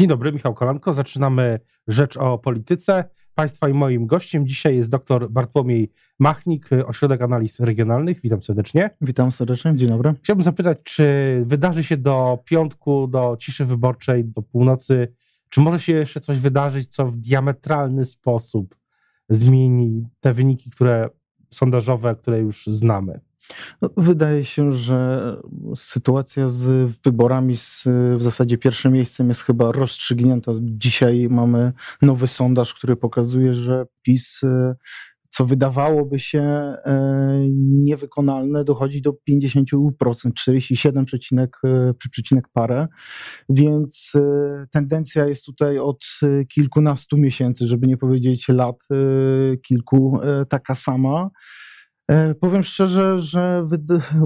Dzień dobry, Michał Kolanko. Zaczynamy Rzecz o Polityce. Państwa i moim gościem dzisiaj jest dr Bartłomiej Machnik, Ośrodek Analiz Regionalnych. Witam serdecznie. Witam serdecznie, dzień dobry. Chciałbym zapytać, czy wydarzy się do piątku, do ciszy wyborczej, do północy, czy może się jeszcze coś wydarzyć, co w diametralny sposób zmieni te wyniki, które sondażowe, które już znamy? No, wydaje się, że sytuacja z wyborami z, w zasadzie pierwszym miejscem jest chyba rozstrzygnięta. Dzisiaj mamy nowy sondaż, który pokazuje, że PiS co wydawałoby się e, niewykonalne, dochodzi do 50%, 47,3 parę, więc e, tendencja jest tutaj od kilkunastu miesięcy, żeby nie powiedzieć lat kilku, taka sama. E, powiem szczerze, że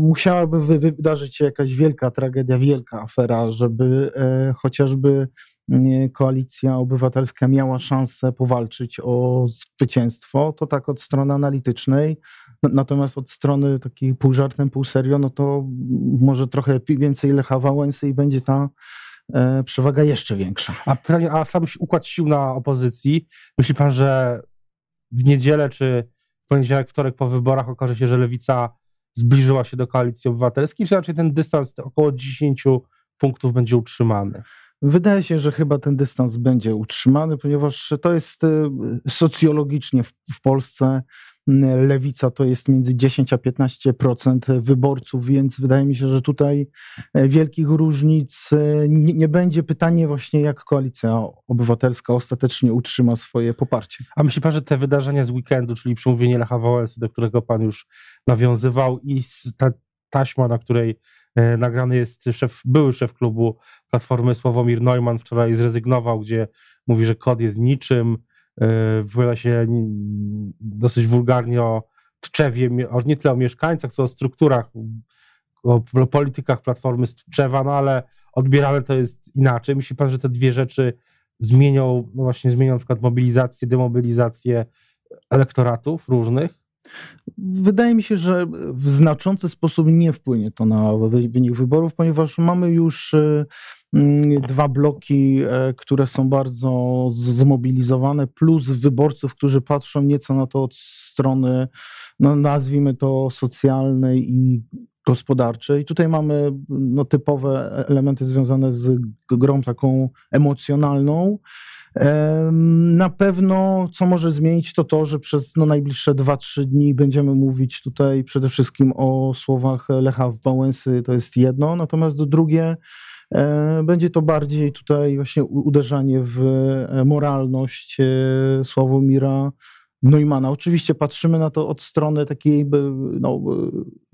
musiałaby wydarzyć się jakaś wielka tragedia, wielka afera, żeby e, chociażby koalicja obywatelska miała szansę powalczyć o zwycięstwo. To tak od strony analitycznej. Natomiast od strony takiej pół żartem, pół serio, no to może trochę więcej Lecha Wałęsy i będzie ta e, przewaga jeszcze większa. A, a sam układ sił na opozycji, myśli pan, że w niedzielę czy poniedziałek, wtorek po wyborach okaże się, że lewica zbliżyła się do koalicji obywatelskiej, czy raczej ten dystans około 10 punktów będzie utrzymany? Wydaje się, że chyba ten dystans będzie utrzymany, ponieważ to jest y, socjologicznie w, Polsce lewica to jest między 10 a 15% wyborców, więc wydaje mi się, że tutaj e, wielkich różnic nie, nie, będzie. Pytanie właśnie, jak koalicja obywatelska ostatecznie utrzyma swoje poparcie. A myśli pan, że te wydarzenia z weekendu, czyli przemówienie Lecha Wałęsy, do którego pan już nawiązywał i ta taśma, na której nagrany jest szef, były szef klubu Platformy Sławomir Neumann wczoraj zrezygnował, gdzie mówi, że kod jest niczym, E, wypowiada się dosyć wulgarnie o Tczewie, nie tyle o mieszkańcach, co o strukturach, o politykach Platformy z Tczewa, no ale odbierane to jest inaczej. Myśli pan, że te dwie rzeczy zmienią, no właśnie zmienią na przykład mobilizację, demobilizację elektoratów różnych? Wydaje mi się, że w znaczący sposób nie wpłynie to na wynik wyborów, ponieważ mamy już e, mm, dwa bloki, e, które są bardzo zmobilizowane, plus wyborców, którzy patrzą nieco na to od strony, no nazwijmy to socjalnej i gospodarczej. Tutaj mamy no, typowe elementy związane z grą taką emocjonalną, na pewno, co może zmienić, to to, że przez no, najbliższe 2-3 dni będziemy mówić tutaj przede wszystkim o słowach Lecha Wałęsy, to jest jedno, natomiast drugie, e, będzie to bardziej tutaj właśnie uderzanie w e, moralność e, Sławomira Neumana. Oczywiście patrzymy na to od strony takiej no,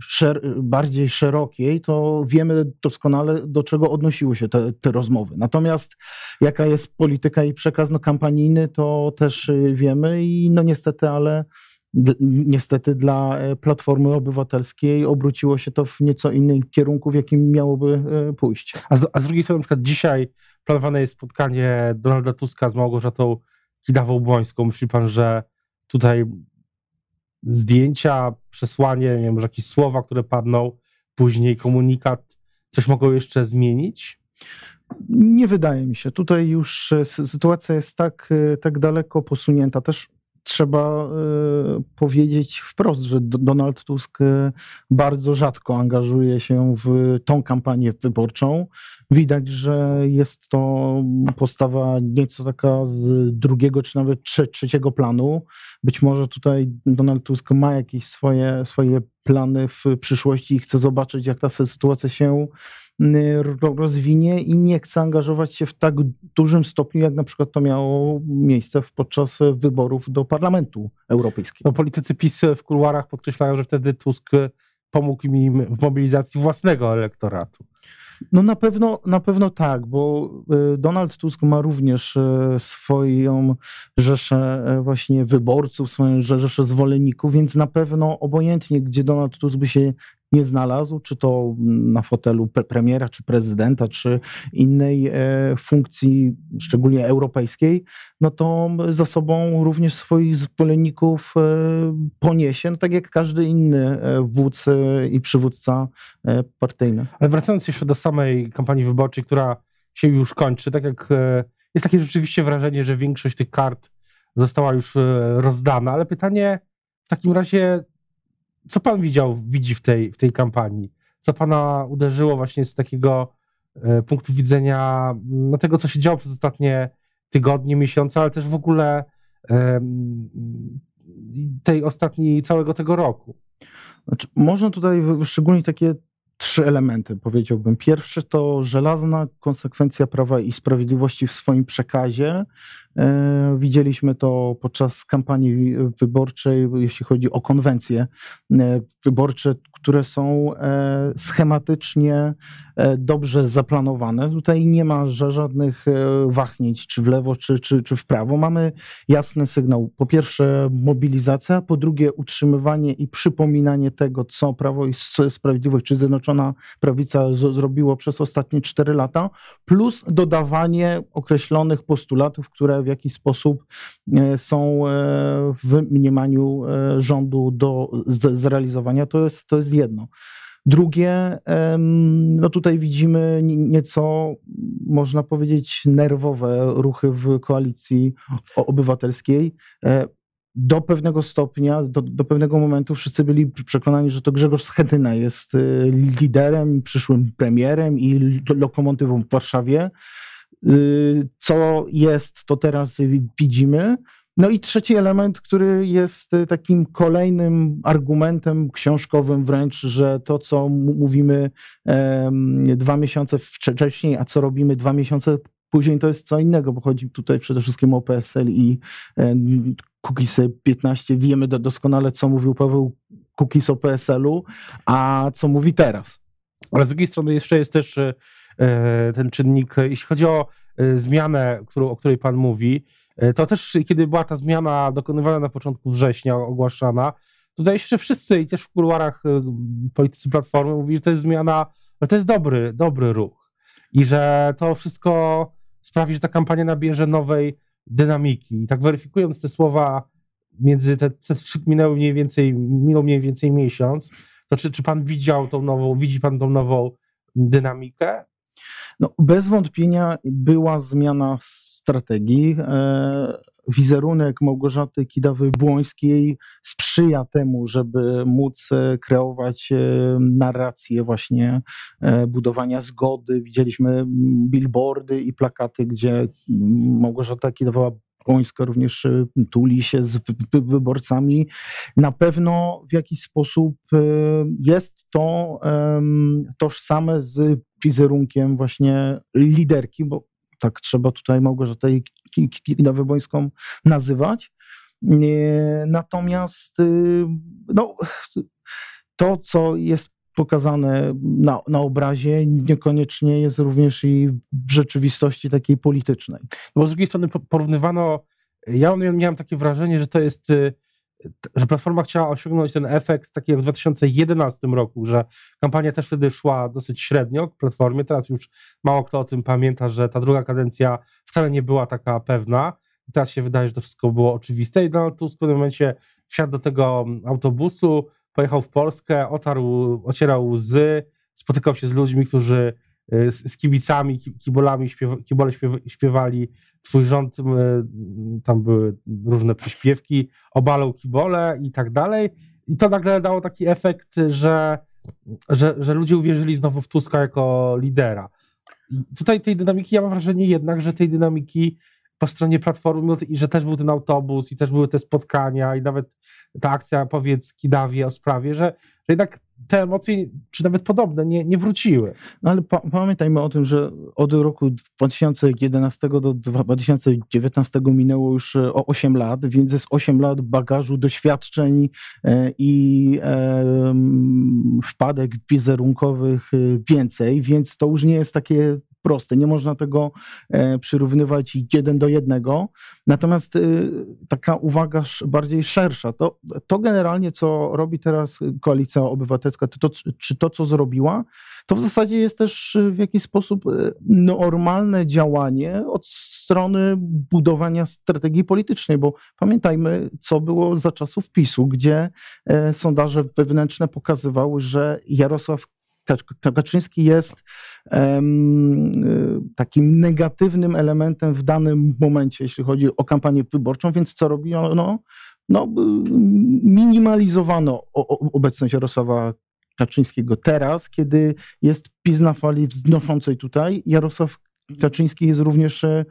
szer bardziej szerokiej, to wiemy doskonale, do czego odnosiły się te, te, rozmowy. Natomiast jaka jest polityka i przekaz no, kampanijny, to też wiemy i no niestety, ale niestety dla e, Platformy Obywatelskiej obróciło się to w nieco innym kierunku, w jakim miałoby e, pójść. A z, a z drugiej strony na przykład dzisiaj planowane jest spotkanie Donalda Tuska z Małgorzatą Kidawą-Błońską. Myśli pan, że tutaj zdjęcia, przesłanie, nie wiem, może jakieś słowa, które padną, później komunikat, coś mogą jeszcze zmienić? Nie wydaje mi się. Tutaj już e, sytuacja jest tak, e, tak daleko posunięta. Też trzeba y, powiedzieć wprost, że Donald Tusk y, bardzo rzadko angażuje się w tą kampanię wyborczą. Widać, że jest to postawa nieco taka z drugiego czy nawet trzeciego planu. Być może tutaj Donald Tusk ma jakieś swoje, swoje plany w przyszłości i chce zobaczyć, jak ta sytuacja się rozwinie i nie chce angażować się w tak dużym stopniu, jak na przykład to miało miejsce podczas wyborów do Parlamentu Europejskiego. No, politycy PiS w kuluarach podkreślają, że wtedy Tusk pomógł im w mobilizacji własnego elektoratu. No na pewno, na pewno tak, bo y, Donald Tusk ma również y, swoją rzeszę y, właśnie wyborców, swoją rzeszę zwolenników, więc na pewno obojętnie, gdzie Donald Tusk by się nie znalazł, czy to na fotelu premiera, czy prezydenta, czy innej e, funkcji, szczególnie europejskiej, no to za sobą również swoich zwolenników e, poniesie, no tak jak każdy inny e, wódz i przywódca partyjny. Ale wracając jeszcze do samej kampanii wyborczej, która się już kończy. Tak jak jest takie rzeczywiście wrażenie, że większość tych kart została już rozdana, ale pytanie w takim razie, co pan widział, widzi w tej, w tej kampanii? Co pana uderzyło właśnie z takiego e, punktu widzenia no, tego, co się działo przez ostatnie tygodnie, miesiące, ale też w ogóle tej ostatniej, całego tego roku? Znaczy, można tutaj wyszczególnić takie trzy elementy, powiedziałbym. Pierwszy to żelazna konsekwencja prawa i sprawiedliwości w swoim przekazie. E, widzieliśmy to podczas kampanii wyborczej, jeśli chodzi o konwencje e, wyborcze, które są e, schematycznie dobrze zaplanowane. Tutaj nie ma żadnych wahnięć, czy w lewo, czy, czy, czy w prawo. Mamy jasny sygnał. Po pierwsze, mobilizacja, po drugie, utrzymywanie i przypominanie tego, co Prawo i Sprawiedliwość, czy Zjednoczona Prawica z, zrobiło przez ostatnie cztery lata, plus dodawanie określonych postulatów, które w jakiś sposób e, są e, w mniemaniu e, rządu do zrealizowania, to jest, to jest jedno. Drugie, no tutaj widzimy nieco, można powiedzieć, nerwowe ruchy w koalicji obywatelskiej. Do pewnego stopnia, do, do pewnego momentu wszyscy byli przekonani, że to Grzegorz Schetyna jest liderem, przyszłym premierem i lokomotywą w Warszawie. Y, co jest, to teraz widzimy. No i trzeci element, który jest takim kolejnym argumentem książkowym wręcz, że to, co mówimy dwa miesiące wcześniej, a co robimy dwa miesiące później, to jest co innego, bo chodzi tutaj przede wszystkim o PSL i Cookies 15. Wiemy doskonale, co mówił Paweł Cookies o PSL-u, a co mówi teraz. Ale z drugiej strony jeszcze jest też E, ten czynnik, jeśli chodzi o e, zmianę, o której Pan mówi, e, to też kiedy była ta zmiana dokonywana na początku września, ogłaszana, to wydaje się, że wszyscy i też w kuluarach politycy Platformy mówili, że to jest zmiana, że to jest dobry, dobry ruch i że to wszystko sprawi, że ta kampania nabierze nowej dynamiki. I tak weryfikując te słowa między te, te minęły mniej więcej, minął mniej więcej miesiąc, to czy, czy pan widział tą nową, widzi pan tą nową dynamikę? No, bez wątpienia była zmiana strategii. E, wizerunek Małgorzaty Kidawy-Błońskiej sprzyja temu, żeby móc e, kreować e, narrację właśnie budowania zgody. Widzieliśmy billboardy i plakaty, gdzie Małgorzata Kidawa Błońska również tuli się z wyborcami. Na pewno w jakiś sposób jest to tożsame z wizerunkiem właśnie liderki, bo tak trzeba tutaj Małgorzatę Kidawy-Błońską nazywać. Natomiast y, no, to, co jest pokazane na, na obrazie, niekoniecznie jest również i w rzeczywistości takiej politycznej. No bo z drugiej strony porównywano, ja miałem takie wrażenie, że to jest y, że Platforma chciała osiągnąć ten efekt taki jak w 2011 roku, że kampania też wtedy szła dosyć średnio k Platformie, teraz już mało kto o tym pamięta, że ta druga kadencja wcale nie była taka pewna. Teraz się wydaje, że to wszystko było oczywiste. I Donald Tusk w pewnym momencie wsiadł do tego autobusu, pojechał w Polskę, otarł, ocierał łzy, spotykał się z ludźmi, którzy z, z kibicami, kibolami, śpiewa, kibole śpiewali twój rząd, tam były różne przyśpiewki, obalał kibole i tak dalej. I to nagle dało taki efekt, że, że, że ludzie uwierzyli znowu w Tuska jako lidera. Tutaj tej dynamiki, ja mam wrażenie jednak, że tej dynamiki po stronie Platformy, i że też był ten autobus, i też były te spotkania, i nawet ta akcja Powiedz Kidawie o sprawie, że, że jednak te emocje, czy nawet podobne, nie, nie wróciły. No ale pa pamiętajmy o tym, że od roku 2011 do 2019 minęło już e, o 8 lat, więc jest 8 lat bagażu doświadczeń e, i e, wpadek wizerunkowych więcej, więc to już nie jest takie proste. Nie można tego e, przyrównywać jeden do jednego. Natomiast e, taka uwaga bardziej szersza, to, to generalnie, co robi teraz Koalicja Obywatelska, to, to, czy to, co zrobiła, to w zasadzie jest też w jakiś sposób e, normalne działanie od strony budowania strategii politycznej, bo pamiętajmy, co było za czasów PiSu, gdzie sondaże wewnętrzne pokazywały, że Jarosław Kaczyński jest um, takim negatywnym elementem w danym momencie, jeśli chodzi o kampanię wyborczą, więc co robi? No, no, minimalizowano obecność Jarosława Kaczyńskiego teraz, kiedy jest PiS na fali wznoszącej tutaj. Jarosław Kaczyński jest również e,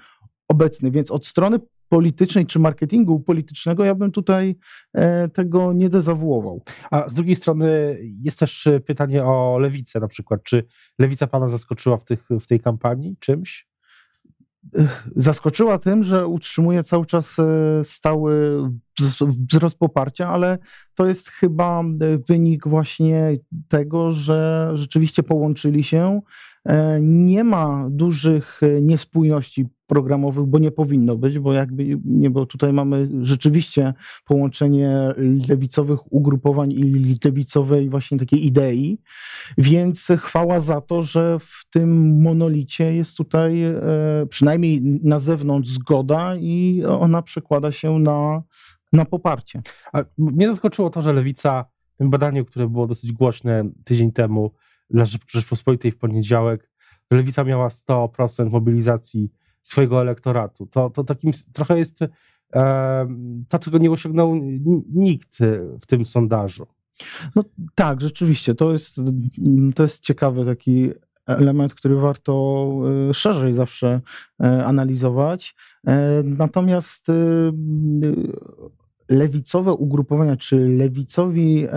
obecny, więc od strony politycznej czy marketingu politycznego ja bym tutaj e, tego nie dezawuował. A z drugiej strony jest też e, pytanie o lewicę na przykład. Czy lewica pana zaskoczyła w, tych, w tej kampanii czymś? zaskoczyła tym, że utrzymuje cały czas e, stały wzrost poparcia, ale to jest chyba wynik właśnie tego, że rzeczywiście połączyli się E, nie ma dużych e, niespójności programowych, bo nie powinno być, bo jakby nie było, tutaj mamy rzeczywiście połączenie lewicowych ugrupowań i lewicowej właśnie takiej idei, więc chwała za to, że w tym monolicie jest tutaj e, przynajmniej na zewnątrz zgoda i ona przekłada się na, na poparcie. A mnie zaskoczyło to, że lewica w tym badaniu, które było dosyć głośne tydzień temu, dla Rzeczpospolitej w poniedziałek Lewica miała 100% mobilizacji swojego elektoratu. To, to takim trochę jest e, to, czego nie osiągnął nikt w tym sondażu. No tak, rzeczywiście. To jest, to jest ciekawy taki element, który warto e, szerzej zawsze e, analizować. Natomiast lewicowe ugrupowania, czy lewicowi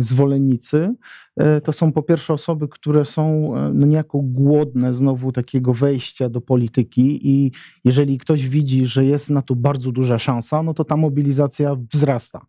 zwolennicy, e, to są po pierwsze osoby, które są e, no, niejako głodne znowu takiego wejścia do polityki i jeżeli ktoś widzi, że jest na to bardzo duża szansa, no to ta mobilizacja wzrasta.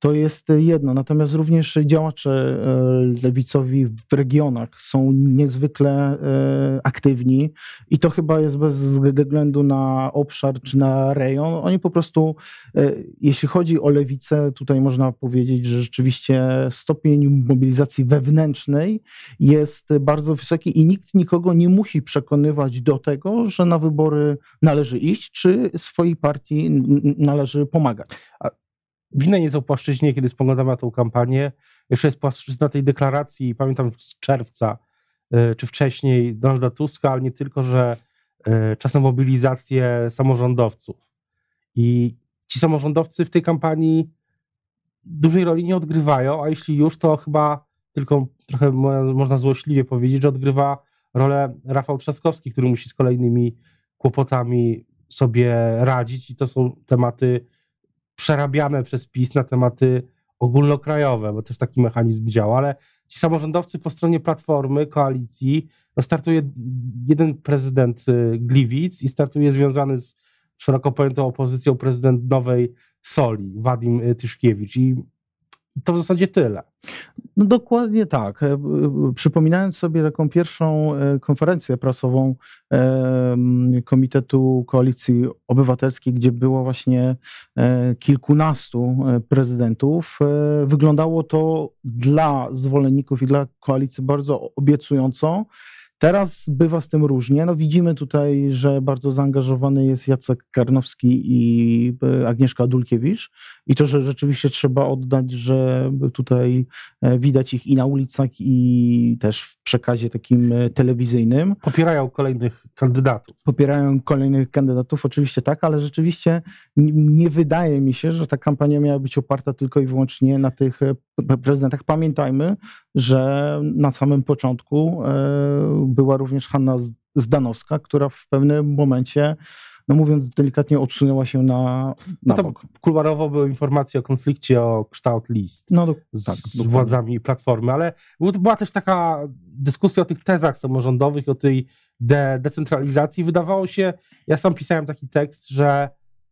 To jest jedno. Natomiast również działacze e, lewicowi w regionach są niezwykle e, aktywni i to chyba jest bez względu na obszar czy na rejon. Oni po prostu, e, jeśli chodzi o lewicę, tutaj można powiedzieć, że rzeczywiście stopień mobilizacji wewnętrznej jest bardzo wysoki i nikt nikogo nie musi przekonywać do tego, że na wybory należy iść, czy swojej partii należy pomagać. W innej nieco płaszczyźnie, kiedy spoglądamy na tą kampanię, jeszcze jest płaszczyzna tej deklaracji, pamiętam z czerwca, e, czy wcześniej Donalda Tuska, ale nie tylko, że e, czas na mobilizację samorządowców. I ci samorządowcy w tej kampanii dużej roli nie odgrywają, a jeśli już, to chyba tylko trochę można złośliwie powiedzieć, że odgrywa rolę Rafał Trzaskowski, który musi z kolejnymi kłopotami sobie radzić i to są tematy przerabiane przez PiS na tematy ogólnokrajowe, bo też taki mechanizm działa, ale ci samorządowcy po stronie Platformy, koalicji, no startuje jeden prezydent y, Gliwic i startuje związany z szeroko pojętą opozycją prezydent Nowej Soli, Wadim y, Tyszkiewicz. I to w zasadzie tyle. No dokładnie tak. E, przypominając sobie taką pierwszą e, konferencję prasową Komitetu Koalicji Obywatelskiej, gdzie było właśnie e, kilkunastu prezydentów, wyglądało to dla zwolenników i dla koalicji bardzo obiecująco. Teraz bywa z tym różnie. No widzimy tutaj, że bardzo zaangażowany jest Jacek Karnowski i e, Agnieszka Dulkiewicz i to, że rzeczywiście trzeba oddać, że tutaj e, widać ich i na ulicach i też w przekazie takim e, telewizyjnym. Popierają kolejnych kandydatów. Popierają kolejnych kandydatów, oczywiście tak, ale rzeczywiście nie wydaje mi się, że ta kampania miała być oparta tylko i wyłącznie na tych prezydentach. Pamiętajmy, że na samym początku była również Hanna Zdanowska, która w pewnym momencie, no mówiąc delikatnie, odsunęła się na, na no bok. Kuluarowo były informacje o konflikcie o kształt list no, do, z, tak, z władzami Platformy, ale była też taka dyskusja o tych tezach samorządowych, o tej de decentralizacji. Wydawało się, ja sam pisałem taki tekst, że,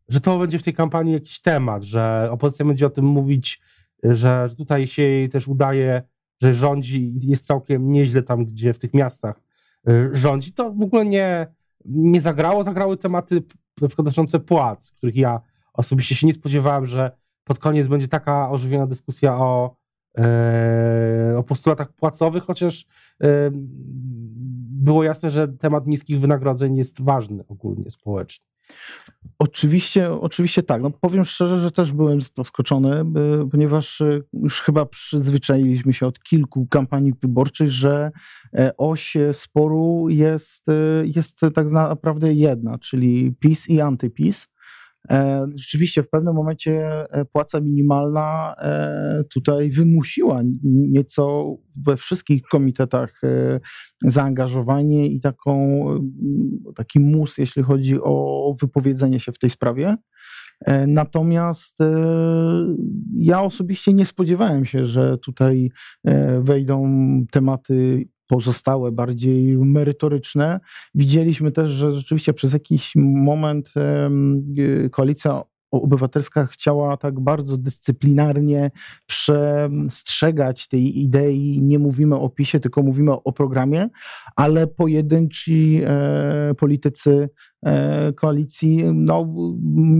że to będzie w tej kampanii jakiś temat, że opozycja będzie o tym mówić, że tutaj się jej też udaje, że rządzi i jest całkiem nieźle tam, gdzie w tych miastach Y, rządzi, to w ogóle nie, nie zagrało. Zagrały tematy na przykład dotyczące płac, których ja osobiście się nie spodziewałem, że pod koniec będzie taka ożywiona dyskusja o, e, o postulatach płacowych, chociaż e, było jasne, że temat niskich wynagrodzeń jest ważny ogólnie społecznie. Oczywiście, oczywiście tak. No powiem szczerze, że też byłem zaskoczony, ponieważ e, już chyba przyzwyczailiśmy się od kilku kampanii wyborczych, że e, oś sporu jest, e, jest tak naprawdę jedna, czyli PiS i antyPiS. E, rzeczywiście w pewnym momencie e, płaca minimalna e, tutaj wymusiła nieco we wszystkich komitetach zaangażowanie i taką, taki mus, jeśli chodzi o wypowiedzenie się w tej sprawie. Natomiast ja osobiście nie spodziewałem się, że tutaj wejdą tematy pozostałe, bardziej merytoryczne. Widzieliśmy też, że rzeczywiście przez jakiś moment y, koalicja obywatelska chciała tak bardzo dyscyplinarnie przestrzegać tej idei. Nie mówimy o PiSie, tylko mówimy o programie, ale pojedynczy e, politycy e, koalicji no,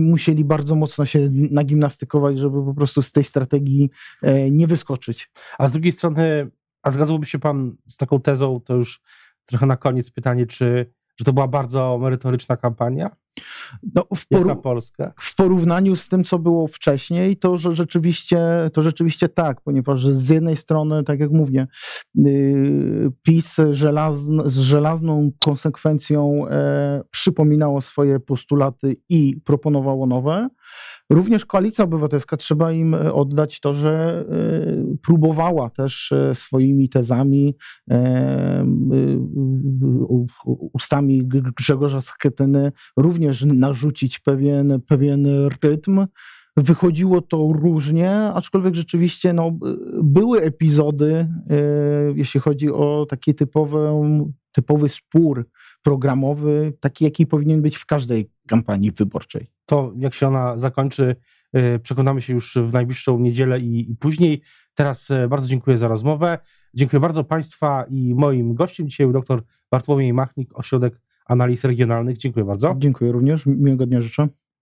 musieli bardzo mocno się nagimnastykować, żeby po prostu z tej strategii e, nie wyskoczyć. A z drugiej strony a zgadzałby się pan z taką tezą, to już trochę na koniec pytanie, czy że to była bardzo merytoryczna kampania? No, w, poru- w, porównaniu z tym, co było wcześniej, to że rzeczywiście, to rzeczywiście tak, ponieważ z jednej strony, tak jak mówię, yy, PiS żelazn, z żelazną konsekwencją e, przypominało swoje postulaty i proponowało nowe, Również Koalicja Obywatelska, trzeba im e, oddać to, że e, próbowała też e, swoimi tezami, ustami Grzegorza Schetyny również narzucić pewien, pewien rytm. Wychodziło to różnie, aczkolwiek rzeczywiście no, były epizody, jeśli chodzi o taki typowy, typowy spór programowy, taki jaki powinien być w każdej kampanii wyborczej. To jak się ona zakończy, y, przekonamy się już w najbliższą niedzielę i, i później. Teraz y, bardzo dziękuję za rozmowę. Dziękuję bardzo Państwa i moim gościem dzisiaj był dr Bartłomiej Machnik, Ośrodek Analiz Regionalnych. Dziękuję bardzo. Dziękuję również. Miłego dnia życzę.